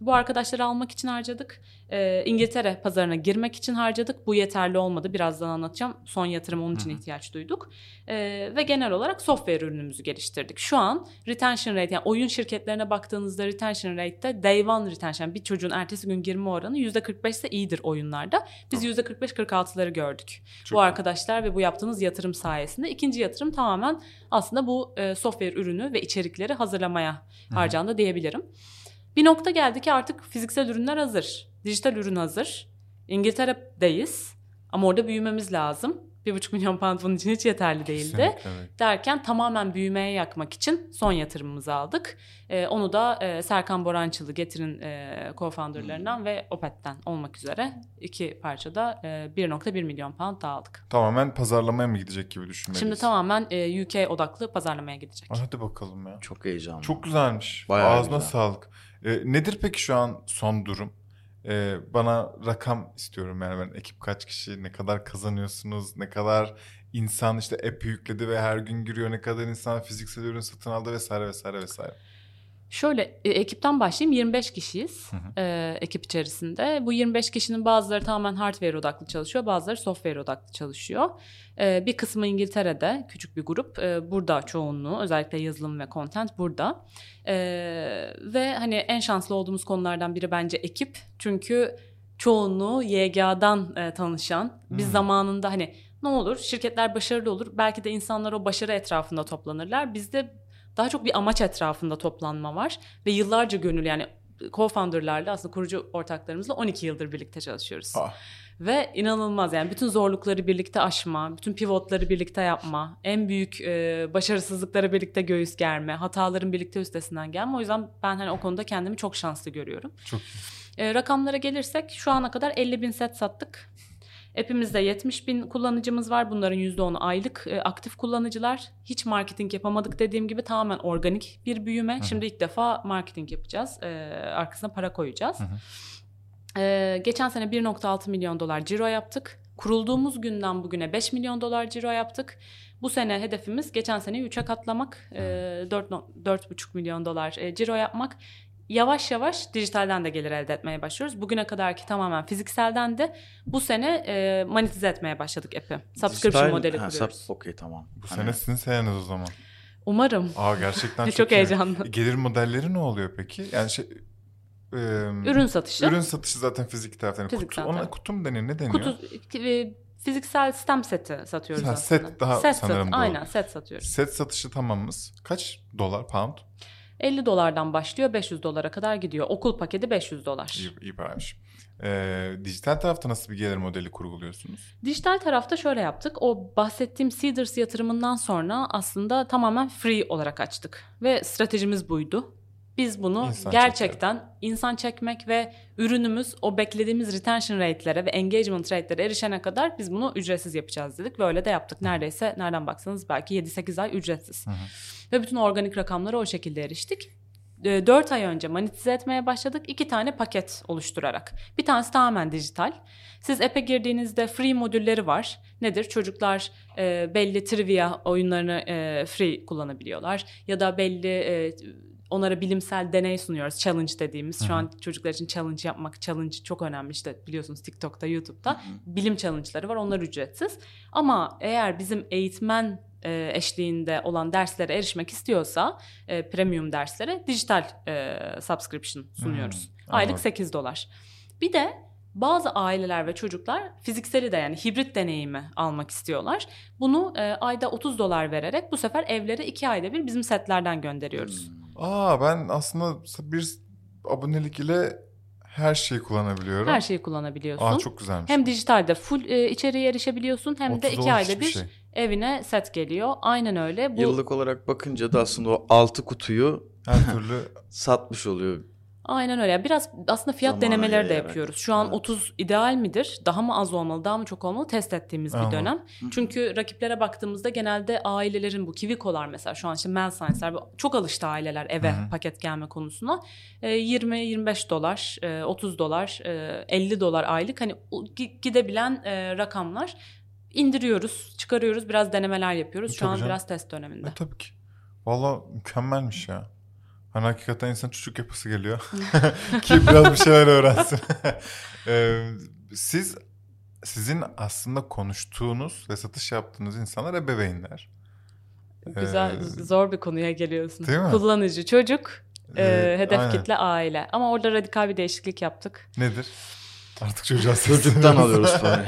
Bu arkadaşları almak için harcadık. E, İngiltere pazarına girmek için harcadık. Bu yeterli olmadı. Birazdan anlatacağım. Son yatırım onun için Hı ihtiyaç duyduk. E, ve genel olarak software ürünümüzü geliştirdik. Şu an retention rate yani oyun şirketlerine baktığınızda retention rate'te day one retention bir çocuğun ertesi gün girme oranı %45 ise iyidir oyunlarda. Biz %45-46'ları gördük. Çok bu arkadaşlar ve bu yaptığınız yatırım sayesinde. İkinci yatırım tamamen aslında bu e, software ürünü ve içerikleri hazırlamaya harcandı diyebilirim. Bir nokta geldi ki artık fiziksel ürünler hazır. Dijital ürün hazır. İngiltere'deyiz ama orada büyümemiz lazım. Bir buçuk milyon pound bunun için hiç yeterli değildi. Kesinlikle. Derken tamamen büyümeye yakmak için son yatırımımızı aldık. Ee, onu da e, Serkan Borançılı Getir'in e, co-founderlarından ve Opet'ten olmak üzere iki parçada e, 1.1 milyon pound daha aldık. Tamamen pazarlamaya mı gidecek gibi düşünmeliyiz. Şimdi tamamen e, UK odaklı pazarlamaya gidecek. Hadi bakalım ya. Çok heyecanlı. Çok güzelmiş. Bayağı Ağzına güzel. sağlık. Ee, nedir peki şu an son durum? Ee, bana rakam istiyorum yani ben ekip kaç kişi, ne kadar kazanıyorsunuz, ne kadar insan işte app yükledi ve her gün giriyor, ne kadar insan fiziksel ürün satın aldı vesaire vesaire vesaire. Şöyle e, ekipten başlayayım 25 kişiyiz Hı hı. e, ekip içerisinde. Bu 25 kişinin bazıları tamamen hardware odaklı çalışıyor bazıları software odaklı çalışıyor. E, bir kısmı İngiltere'de küçük bir grup e, burada çoğunluğu özellikle yazılım ve content burada. E, ve hani en şanslı olduğumuz konulardan biri bence ekip çünkü çoğunluğu YGA'dan e, tanışan biz Hmm. zamanında hani ne olur şirketler başarılı olur belki de insanlar o başarı etrafında toplanırlar bizde daha çok bir amaç etrafında toplanma var ve yıllarca gönül yani co-founder'larla aslında kurucu ortaklarımızla 12 yıldır birlikte çalışıyoruz. Ah. Ve inanılmaz yani bütün zorlukları birlikte aşma, bütün pivotları birlikte yapma, en büyük e, başarısızlıkları birlikte göğüs germe, hataların birlikte üstesinden gelme. O yüzden ben hani o konuda kendimi çok şanslı görüyorum. Çok E, rakamlara gelirsek şu ana kadar 50 bin set sattık. App'imizde 70 bin kullanıcımız var. Bunların %10'u aylık e, aktif kullanıcılar. Hiç marketing yapamadık dediğim gibi tamamen organik bir büyüme. hı. Şimdi ilk defa marketing yapacağız. E, arkasına para koyacağız. Hı hı. E, geçen sene 1.6 milyon dolar ciro yaptık. Kurulduğumuz günden bugüne 5 milyon dolar ciro yaptık. Bu sene hedefimiz geçen seneyi 3'e katlamak. E, 4, 4,5 milyon dolar e, ciro yapmak. Yavaş yavaş dijitalden de gelir elde etmeye başlıyoruz. Bugüne kadarki tamamen fizikselden de bu sene e, monetize etmeye başladık app'i. Subscription Dijital- modeli Ha, kuruyoruz. sub- Okey tamam. Bu Hani sene sizin seneniz o zaman. Umarım. Aa gerçekten çok, Çok iyi. heyecanlı. Gelir modelleri ne oluyor peki? Yani şey e, Ürün satışı. ürün satışı zaten fizik taraftan. Yani Fiziksel kutu, ona kutu mu deniyor? Ne deniyor? Kutu, e, fiziksel sistem seti satıyoruz Ha, aslında. set daha set sanırım sat- doğru. Aynen set satıyoruz. Set satışı tamamız. Kaç dolar, pound? 50 dolardan başlıyor 500 dolara kadar gidiyor. Okul paketi 500 dolar. İyi, iyi paraymış. Ee, dijital tarafta nasıl bir gelir modeli kurguluyorsunuz? Dijital tarafta şöyle yaptık. O bahsettiğim Seeders yatırımından sonra aslında tamamen free olarak açtık. Ve stratejimiz buydu. Biz bunu İnsan gerçekten insan çekmek ve ürünümüz o beklediğimiz retention rate'lere ve engagement rate'lere erişene kadar biz bunu ücretsiz yapacağız dedik. Ve öyle de yaptık. Neredeyse nereden baksanız belki 7-8 ay ücretsiz. Hı hı. Ve bütün organik rakamlara o şekilde eriştik. 4 ay önce monetize etmeye başladık. iki tane paket oluşturarak. Bir tanesi tamamen dijital. Siz app'e girdiğinizde free modülleri var. Nedir? Çocuklar e, belli trivia oyunlarını e, free kullanabiliyorlar. Ya da belli e, onlara bilimsel deney sunuyoruz. Challenge dediğimiz. Şu an çocuklar için challenge yapmak, challenge çok önemli işte biliyorsunuz TikTok'ta, YouTube'da. Bilim challenge'ları var. Onlar ücretsiz. Ama eğer bizim eğitmen e, eşliğinde olan derslere erişmek istiyorsa e, premium derslere dijital e, subscription sunuyoruz. Hmm, Aylık anladım. 8 dolar. Bir de bazı aileler ve çocuklar fizikseli de yani hibrit deneyimi almak istiyorlar. Bunu e, ayda 30 dolar vererek bu sefer evlere 2 ayda bir bizim setlerden gönderiyoruz. Aa ben aslında bir abonelik ile her şeyi kullanabiliyorum. Her şeyi kullanabiliyorsun. Aa çok güzelmiş. Hem dijitalde full e, içeriye erişebiliyorsun hem de 30 2 dolar ayda bir şey. evine set geliyor. Aynen öyle. Bu Yıllık olarak bakınca da aslında o altı kutuyu Her türlü satmış oluyor. Aynen öyle. Biraz aslında fiyat Zamana denemeleri de yayarak. yapıyoruz. Şu an Evet. 30 ideal midir? Daha mı az olmalı, daha mı çok olmalı? Test ettiğimiz Ama. bir dönem. Çünkü rakiplere baktığımızda genelde ailelerin bu Kiviko'lar mesela şu an işte Mel Science'ler çok alıştı aileler eve Hı hı. paket gelme konusuna. E, 20-25 dolar, e, 30 dolar, e, 50 dolar aylık hani gidebilen e, rakamlar indiriyoruz, çıkarıyoruz, biraz denemeler yapıyoruz. Şu Tabii an canım. biraz test döneminde. E, tabii ki. Valla mükemmelmiş ya. Hani hakikaten insan çocuk yapısı geliyor. Ki biraz bir şeyler öğrensin. Ee, siz sizin aslında konuştuğunuz ve satış yaptığınız insanlar ebeveynler. Güzel, Ee, zor bir konuya geliyorsun. değil mi? Kullanıcı, çocuk, e, Ee, hedef aynen. kitle aile. Ama orada radikal bir değişiklik yaptık. Nedir? Artık çocuğa Çocuktan alıyoruz parayı.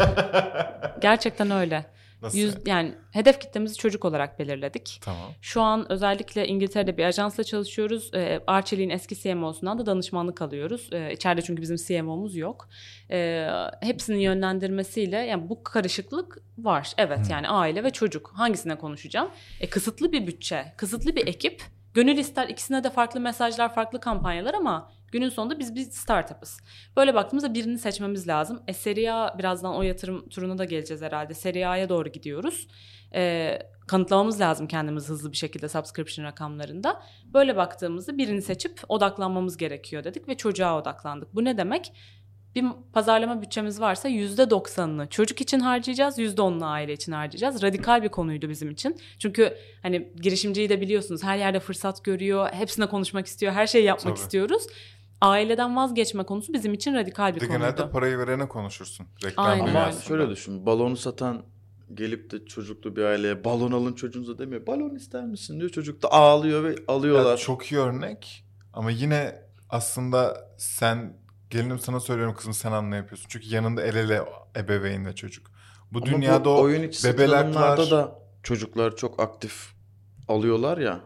Gerçekten öyle. Nasıl? Yüz, yani hedef kitlemizi çocuk olarak belirledik. Tamam. Şu an özellikle İngiltere'de bir ajansla çalışıyoruz. E, Arçelik'in eski CMO'sundan da danışmanlık alıyoruz. E, içeride çünkü bizim CMO'muz yok. E, hepsinin yönlendirmesiyle yani bu karışıklık var. Evet yani aile ve çocuk. Hangisine konuşacağım? E, kısıtlı bir bütçe, kısıtlı bir ekip. Gönül ister ikisine de farklı mesajlar, farklı kampanyalar ama günün sonunda biz bir startup'ız. Böyle baktığımızda birini seçmemiz lazım. E, Serie A birazdan o yatırım turuna da geleceğiz herhalde. Serie A'ya doğru gidiyoruz. E, kanıtlamamız lazım kendimizi hızlı bir şekilde subscription rakamlarında. Böyle baktığımızda birini seçip odaklanmamız gerekiyor dedik ve çocuğa odaklandık. Bu ne demek? Bir pazarlama bütçemiz varsa %90'ını çocuk için harcayacağız, %10'unu aile için harcayacağız. Radikal bir konuydu bizim için. Çünkü hani girişimciyi de biliyorsunuz her yerde fırsat görüyor, hepsine konuşmak istiyor, her şeyi yapmak Tabii. istiyoruz. Aileden vazgeçme konusu bizim için radikal bir konuydu. genelde parayı verene konuşursun. Reklam Aynen. Ama şöyle düşün. Balonu satan gelip de çocuklu bir aileye balon alın çocuğunuza demiyor. Balon ister misin diyor. Çocuk da ağlıyor ve alıyorlar. Ya çok iyi örnek ama yine aslında sen gelinim sana söylüyorum kızım sen anla yapıyorsun. Çünkü yanında el ele ebeveynle çocuk. Bu Ama dünyada bu o oyun içi bebelaklar da çocuklar çok aktif alıyorlar ya.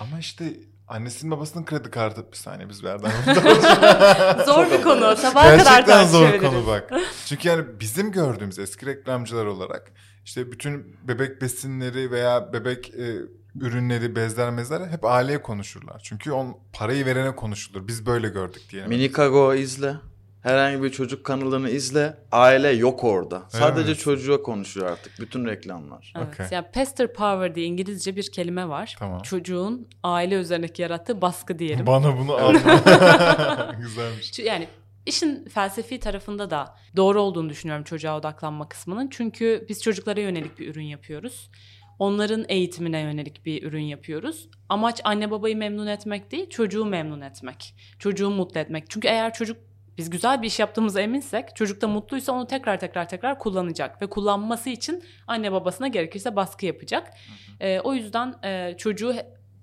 ama işte annesinin babasının kredi kartı bir saniye biz verdik. Zor bir konu. Sabaha kadar Gerçekten zor konu bak. Çünkü yani bizim gördüğümüz eski reklamcılar olarak işte bütün bebek besinleri veya bebek e, ürünleri, bezler, mezler hep aileye konuşurlar. Çünkü on parayı verene konuşulur. Biz böyle gördük diyelim. Minikago izle. Herhangi bir çocuk kanalını izle. Aile yok orada. Sadece Evet. çocuğa konuşuyor artık bütün reklamlar. Evet. Okey. Yani pester power diye İngilizce bir kelime var. Tamam. Çocuğun aile üzerindeki yarattığı baskı diyelim. Bana bunu alma. Güzelmiş. Yani işin felsefi tarafında da doğru olduğunu düşünüyorum çocuğa odaklanma kısmının. Çünkü biz çocuklara yönelik bir ürün yapıyoruz. Onların eğitimine yönelik bir ürün yapıyoruz. Amaç anne babayı memnun etmek değil, çocuğu memnun etmek. Çocuğu mutlu etmek. Çünkü eğer çocuk biz güzel bir iş yaptığımıza eminsek, çocuk da mutluysa onu tekrar tekrar tekrar kullanacak ve kullanması için anne babasına gerekirse baskı yapacak. Ee, o yüzden e, çocuğu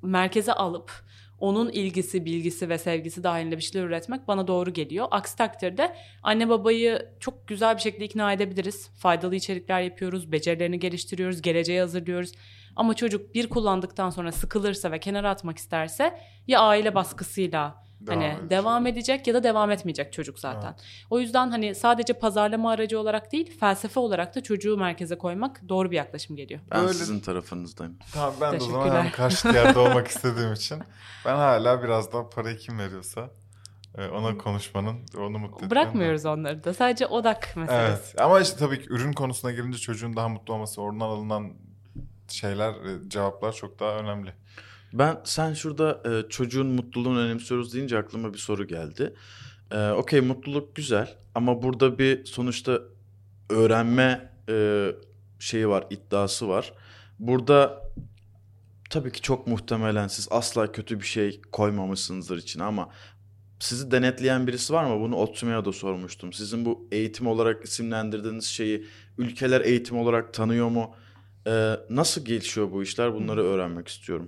merkeze alıp onun ilgisi, bilgisi ve sevgisi dahilinde bir şeyler üretmek bana doğru geliyor. Aksi takdirde anne babayı çok güzel bir şekilde ikna edebiliriz. Faydalı içerikler yapıyoruz, becerilerini geliştiriyoruz, geleceğe hazırlıyoruz. Ama çocuk bir kullandıktan sonra sıkılırsa ve kenara atmak isterse ya aile baskısıyla Devam hani edecek. devam edecek ya da devam etmeyecek çocuk zaten. O yüzden hani sadece pazarlama aracı olarak değil, felsefe olarak da çocuğu merkeze koymak doğru bir yaklaşım geliyor. Ben Böyle- sizin tarafınızdayım. Tamam ben de o zaman hem karşı yerde olmak istediğim için ben hala biraz daha parayı kim veriyorsa e, ona konuşmanın, onu mutlu etmenin- Bırakmıyoruz onları da. Sadece odak meselesi. Evet ama işte tabii ki ürün konusuna gelince çocuğun daha mutlu olması, oradan alınan şeyler, e, cevaplar çok daha önemli. Ben sen şurada e, çocuğun mutluluğunu önemsiyoruz deyince aklıma bir soru geldi. E, Okey mutluluk güzel ama burada bir sonuçta öğrenme e, şeyi var, iddiası var. Burada tabii ki çok muhtemelen siz asla kötü bir şey koymamışsınızdır için ama sizi denetleyen birisi var mı? Bunu Otsume'ye da sormuştum. Sizin bu eğitim olarak isimlendirdiğiniz şeyi ülkeler eğitim olarak tanıyor mu? Ee, nasıl gelişiyor bu işler? Bunları öğrenmek istiyorum.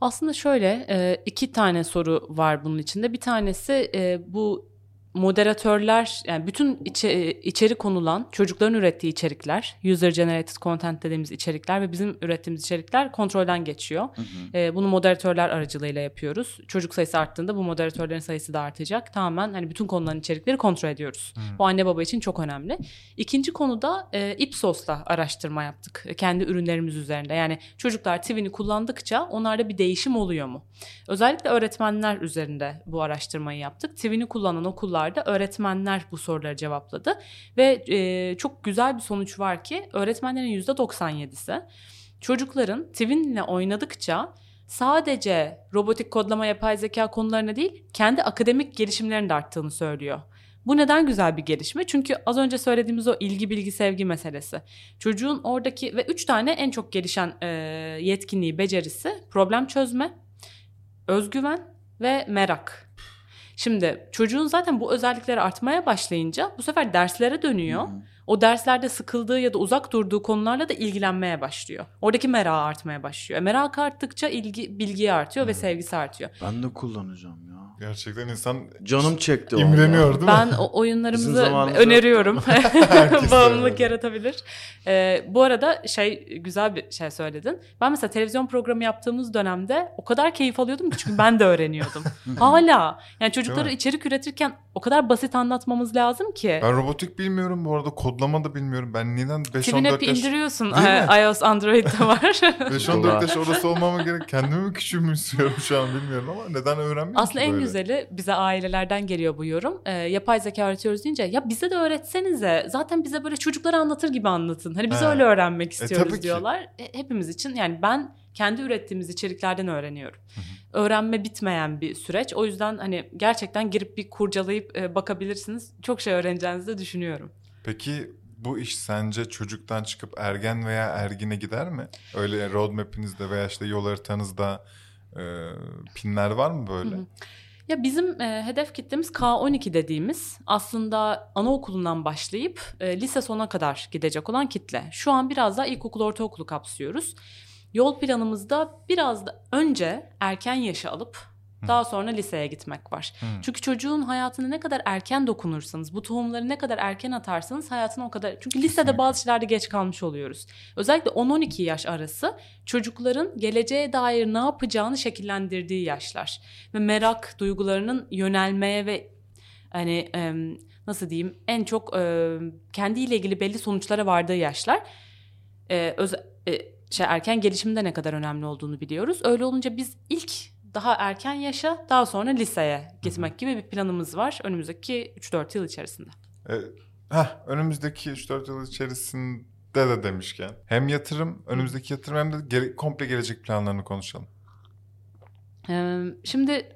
Aslında şöyle iki tane soru var bunun içinde. Bir tanesi bu moderatörler yani bütün içe, içeri konulan çocukların ürettiği içerikler, user generated content dediğimiz içerikler ve bizim ürettiğimiz içerikler kontrolden geçiyor. Hı hı. E, bunu moderatörler aracılığıyla yapıyoruz. Çocuk sayısı arttığında bu moderatörlerin sayısı da artacak. Tamamen hani bütün konuların içerikleri kontrol ediyoruz. Hı. Bu anne baba için çok önemli. İkinci konuda e, Ipsos'la araştırma yaptık. Kendi ürünlerimiz üzerinde. Yani çocuklar TV'ni kullandıkça onlarda bir değişim oluyor mu? Özellikle öğretmenler üzerinde bu araştırmayı yaptık. TV'ni kullanan okullar sorularda öğretmenler bu soruları cevapladı. Ve e, çok güzel bir sonuç var ki öğretmenlerin %97'si çocukların Twin'le oynadıkça sadece robotik kodlama yapay zeka konularına değil kendi akademik gelişimlerinin de arttığını söylüyor. Bu neden güzel bir gelişme? Çünkü az önce söylediğimiz o ilgi bilgi sevgi meselesi. Çocuğun oradaki ve üç tane en çok gelişen e, yetkinliği, becerisi problem çözme, özgüven ve merak. Şimdi çocuğun zaten bu özellikleri artmaya başlayınca bu sefer derslere dönüyor. Hı-hı. O derslerde sıkıldığı ya da uzak durduğu konularla da ilgilenmeye başlıyor. Oradaki merakı artmaya başlıyor. E, merak arttıkça ilgi bilgi artıyor Hı-hı. ve sevgisi artıyor. Ben de kullanacağım ya. Gerçekten insan canım çekti. İmreniyor değil mi? Ben o oyunlarımızı öneriyorum. Bağımlılık yaratabilir. Ee, bu arada şey güzel bir şey söyledin. Ben mesela televizyon programı yaptığımız dönemde o kadar keyif alıyordum ki çünkü ben de öğreniyordum. Hala. Yani çocukları içerik üretirken o kadar basit anlatmamız lazım ki. Ben robotik bilmiyorum bu arada kodlama da bilmiyorum. Ben neden 5-14 yaş... indiriyorsun. iOS Android'de var. 5-14 yaş orası olmama gerek. Kendimi mi küçülmüşsüyorum şu an bilmiyorum ama neden öğrenmiyorum Aslında en böyle? güzeli bize ailelerden geliyor bu yorum. Ee, yapay zeka öğretiyoruz deyince ya bize de öğretsenize. Zaten bize böyle çocuklara anlatır gibi anlatın. Hani biz He. öyle öğrenmek e, istiyoruz e, diyorlar. E, hepimiz için yani ben kendi ürettiğimiz içeriklerden öğreniyorum. Hı hı. Öğrenme bitmeyen bir süreç. O yüzden hani gerçekten girip bir kurcalayıp e, bakabilirsiniz. Çok şey öğreneceğinizi de düşünüyorum. Peki bu iş sence çocuktan çıkıp ergen veya ergine gider mi? Öyle roadmap'inizde veya işte yol haritanızda e, pinler var mı böyle? Hı hı. Ya bizim e, hedef kitlemiz K12 dediğimiz aslında anaokulundan başlayıp e, lise sona kadar gidecek olan kitle. Şu an biraz daha ilkokul ortaokulu kapsıyoruz. Yol planımızda biraz da önce erken yaşı alıp daha sonra liseye gitmek var. Hı. Çünkü çocuğun hayatına ne kadar erken dokunursanız, bu tohumları ne kadar erken atarsanız hayatına o kadar... Çünkü lisede bazı şeylerde geç kalmış oluyoruz. Özellikle 10-12 yaş arası çocukların geleceğe dair ne yapacağını şekillendirdiği yaşlar. Ve merak duygularının yönelmeye ve hani nasıl diyeyim en çok kendiyle ilgili belli sonuçlara vardığı yaşlar. Öz, şey erken gelişimde ne kadar önemli olduğunu biliyoruz. Öyle olunca biz ilk daha erken yaşa daha sonra liseye gitmek gibi bir planımız var önümüzdeki 3-4 yıl içerisinde. E, heh, önümüzdeki 3-4 yıl içerisinde de demişken hem yatırım önümüzdeki yatırım hem de gere- komple gelecek planlarını konuşalım. Ee, şimdi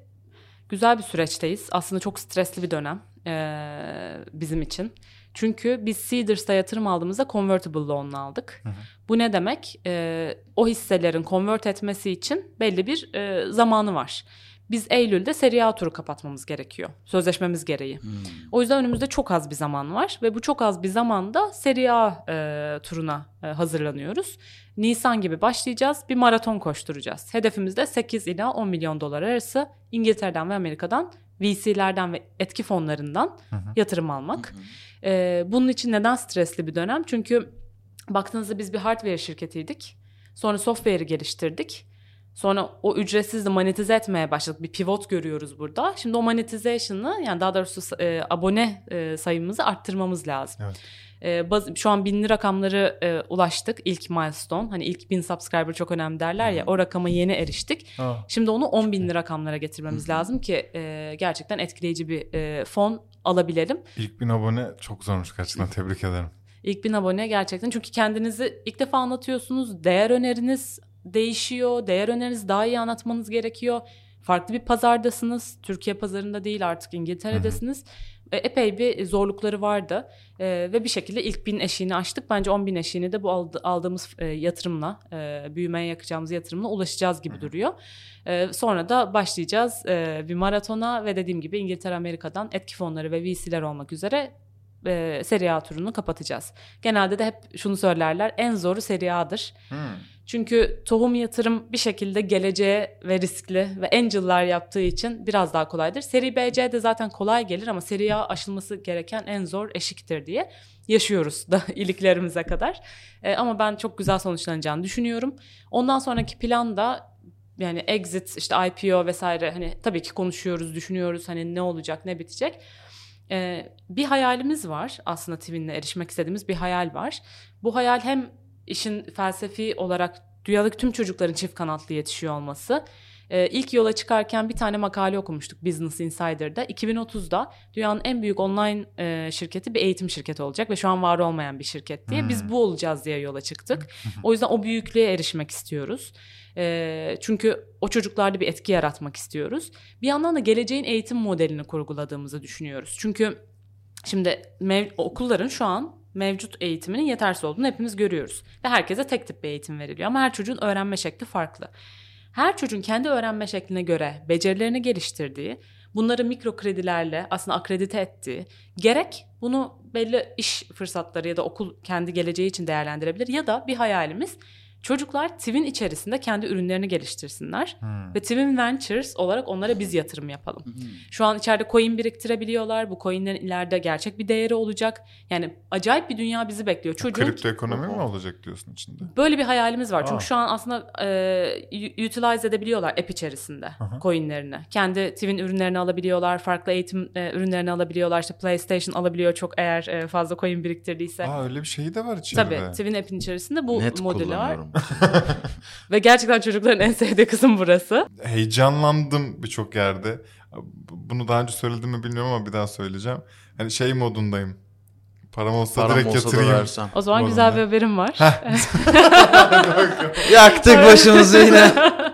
güzel bir süreçteyiz. Aslında çok stresli bir dönem ee, bizim için. Çünkü biz Seeders'ta yatırım aldığımızda convertible loan aldık. Hı hı. Bu ne demek? E, o hisselerin convert etmesi için belli bir e, zamanı var. Biz Eylül'de seri A turu kapatmamız gerekiyor. Sözleşmemiz gereği. Hmm. O yüzden önümüzde çok az bir zaman var ve bu çok az bir zamanda seri A e, turuna e, hazırlanıyoruz. Nisan gibi başlayacağız. Bir maraton koşturacağız. Hedefimiz de 8 ila 10 milyon dolar arası İngiltere'den ve Amerika'dan VC'lerden ve etki fonlarından hı hı. yatırım almak. Hı hı. E, bunun için neden stresli bir dönem? Çünkü baktığınızda biz bir hardware şirketiydik. Sonra software'i geliştirdik. Sonra o ücretsiz de monetize etmeye başladık. Bir pivot görüyoruz burada. Şimdi o monetization'ı yani daha doğrusu e, abone e, sayımızı arttırmamız lazım. Evet. E, baz, şu an binli rakamları e, ulaştık. İlk milestone. Hani ilk bin subscriber çok önemli derler ya. O rakama yeni eriştik. Aa, Şimdi onu 10 binli rakamlara getirmemiz lazım ki e, gerçekten etkileyici bir e, fon alabilelim. İlk bin abone çok zormuş gerçekten tebrik ederim. İlk bin abone gerçekten çünkü kendinizi ilk defa anlatıyorsunuz. Değer öneriniz değişiyor. Değer önerinizi daha iyi anlatmanız gerekiyor. Farklı bir pazardasınız. Türkiye pazarında değil artık İngiltere'desiniz. E, epey bir zorlukları vardı. E, ve bir şekilde ilk bin eşiğini açtık. Bence 10 bin eşiğini de bu aldı, aldığımız e, yatırımla, e, büyümeye yakacağımız yatırımla ulaşacağız gibi duruyor. E, sonra da başlayacağız e, bir maratona ve dediğim gibi İngiltere, Amerika'dan etki fonları ve VC'ler olmak üzere e, seri A turunu kapatacağız. Genelde de hep şunu söylerler en zoru seri A'dır. Hmm. Çünkü tohum yatırım bir şekilde geleceğe ve riskli ve angel'lar yaptığı için biraz daha kolaydır. Seri BC de zaten kolay gelir ama seri A aşılması gereken en zor eşiktir diye yaşıyoruz da iliklerimize kadar. E, ama ben çok güzel sonuçlanacağını düşünüyorum. Ondan sonraki plan da yani exit işte IPO vesaire hani tabii ki konuşuyoruz, düşünüyoruz hani ne olacak, ne bitecek. Ee, bir hayalimiz var aslında Twin'le erişmek istediğimiz bir hayal var. Bu hayal hem işin felsefi olarak dünyadaki tüm çocukların çift kanatlı yetişiyor olması. Ee, ilk yola çıkarken bir tane makale okumuştuk Business Insider'da. 2030'da dünyanın en büyük online e, şirketi bir eğitim şirketi olacak ve şu an var olmayan bir şirket diye. Biz bu olacağız diye yola çıktık. O yüzden o büyüklüğe erişmek istiyoruz. E, çünkü o çocuklarda bir etki yaratmak istiyoruz. Bir yandan da geleceğin eğitim modelini kurguladığımızı düşünüyoruz. Çünkü şimdi mev- okulların şu an mevcut eğitiminin yetersiz olduğunu hepimiz görüyoruz. Ve herkese tek tip bir eğitim veriliyor ama her çocuğun öğrenme şekli farklı. Her çocuğun kendi öğrenme şekline göre becerilerini geliştirdiği, bunları mikro kredilerle aslında akredite ettiği, gerek bunu belli iş fırsatları ya da okul kendi geleceği için değerlendirebilir ya da bir hayalimiz Çocuklar Twin içerisinde kendi ürünlerini geliştirsinler Hmm. ve Twin Ventures olarak onlara biz yatırım yapalım. Şu an içeride coin biriktirebiliyorlar. Bu coinlerin ileride gerçek bir değeri olacak. Yani acayip bir dünya bizi bekliyor. Çocuğun Kripto ekonomi mi olacak diyorsun içinde? Böyle bir hayalimiz var. Çünkü Aa. şu an aslında e, utilize edebiliyorlar app içerisinde Aha. coinlerini. Kendi Twin ürünlerini alabiliyorlar. Farklı eğitim e, ürünlerini alabiliyorlar. İşte PlayStation alabiliyor çok eğer e, fazla coin biriktirdiyse. Aa öyle bir şeyi de var içeride. Tabii Twin app'in içerisinde bu Net var. Ve gerçekten çocukların en sevdiği kısım burası. Heyecanlandım birçok yerde. Bunu daha önce söyledim mi bilmiyorum ama bir daha söyleyeceğim. Hani şey modundayım. Param olsa Param direkt olsa yatırayım. versem. O zaman Bu güzel bir haberim var. Yaktık başımızı yine.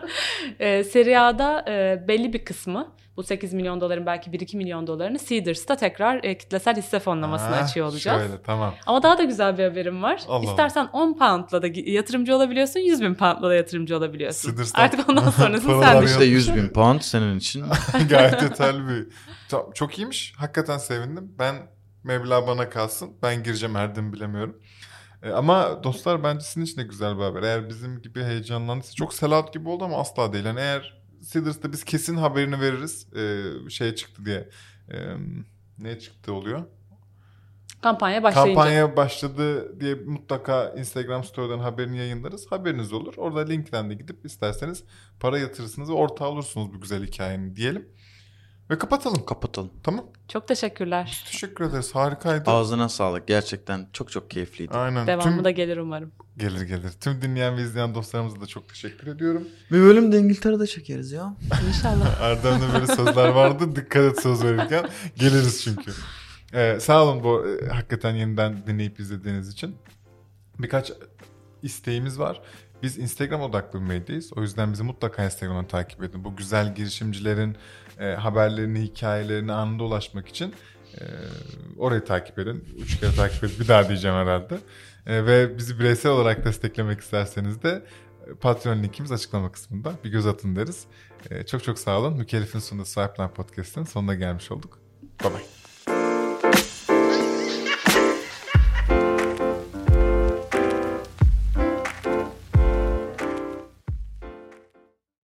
e, Serie A'da e, belli bir kısmı bu 8 milyon doların belki 1-2 milyon dolarını Seeders'ta tekrar e, kitlesel hisse fonlamasını Ha, açıyor olacağız. Şöyle tamam. Ama daha da güzel bir haberim var. Allah İstersen 10 poundla da yatırımcı olabiliyorsun, 100 bin poundla da yatırımcı olabiliyorsun. Seeders'tan Artık ondan sonrasını sen düşün. İşte 100 bin pound senin için. Gayet yeterli bir. Çok iyiymiş. Hakikaten sevindim. Ben meblağ bana kalsın. Ben gireceğim Erdem'i bilemiyorum. E, ama dostlar bence sizin için de güzel bir haber. Eğer bizim gibi heyecanlandıysa çok sellout gibi oldu ama asla değil. Yani eğer Seeders'ta biz kesin haberini veririz. E, şey çıktı diye. E, ne çıktı oluyor? Kampanya başlayınca. Kampanya başladı diye mutlaka Instagram story'den haberini yayınlarız. Haberiniz olur. Orada linkten de gidip isterseniz para yatırırsınız ve ortağı olursunuz bu güzel hikayenin diyelim. Ve kapatalım. Kapatalım. Tamam. Çok teşekkürler. Teşekkür ederiz. Harikaydı. Ağzına sağlık. Gerçekten çok çok keyifliydi. Aynen. Devamı Tüm... da gelir umarım. Gelir gelir. Tüm dinleyen ve izleyen dostlarımıza da çok teşekkür ediyorum. Bir bölüm de İngiltere'de çekeriz ya. İnşallah. Erdem'de böyle sözler vardı. Dikkat et söz verirken. Geliriz çünkü. Ee, sağ olun bu e, hakikaten yeniden dinleyip izlediğiniz için. Birkaç isteğimiz var. Biz Instagram odaklı bir medyayız. O yüzden bizi mutlaka Instagram'dan takip edin. Bu güzel girişimcilerin e, haberlerini, hikayelerini anında ulaşmak için e, orayı takip edin. Üç kere takip edin. Bir daha diyeceğim herhalde. E, ve bizi bireysel olarak desteklemek isterseniz de e, Patreon linkimiz açıklama kısmında. Bir göz atın deriz. E, çok çok sağ olun. Mükellef'in sunduğu Swipeline Podcast'ın sonuna gelmiş olduk. Bye bye.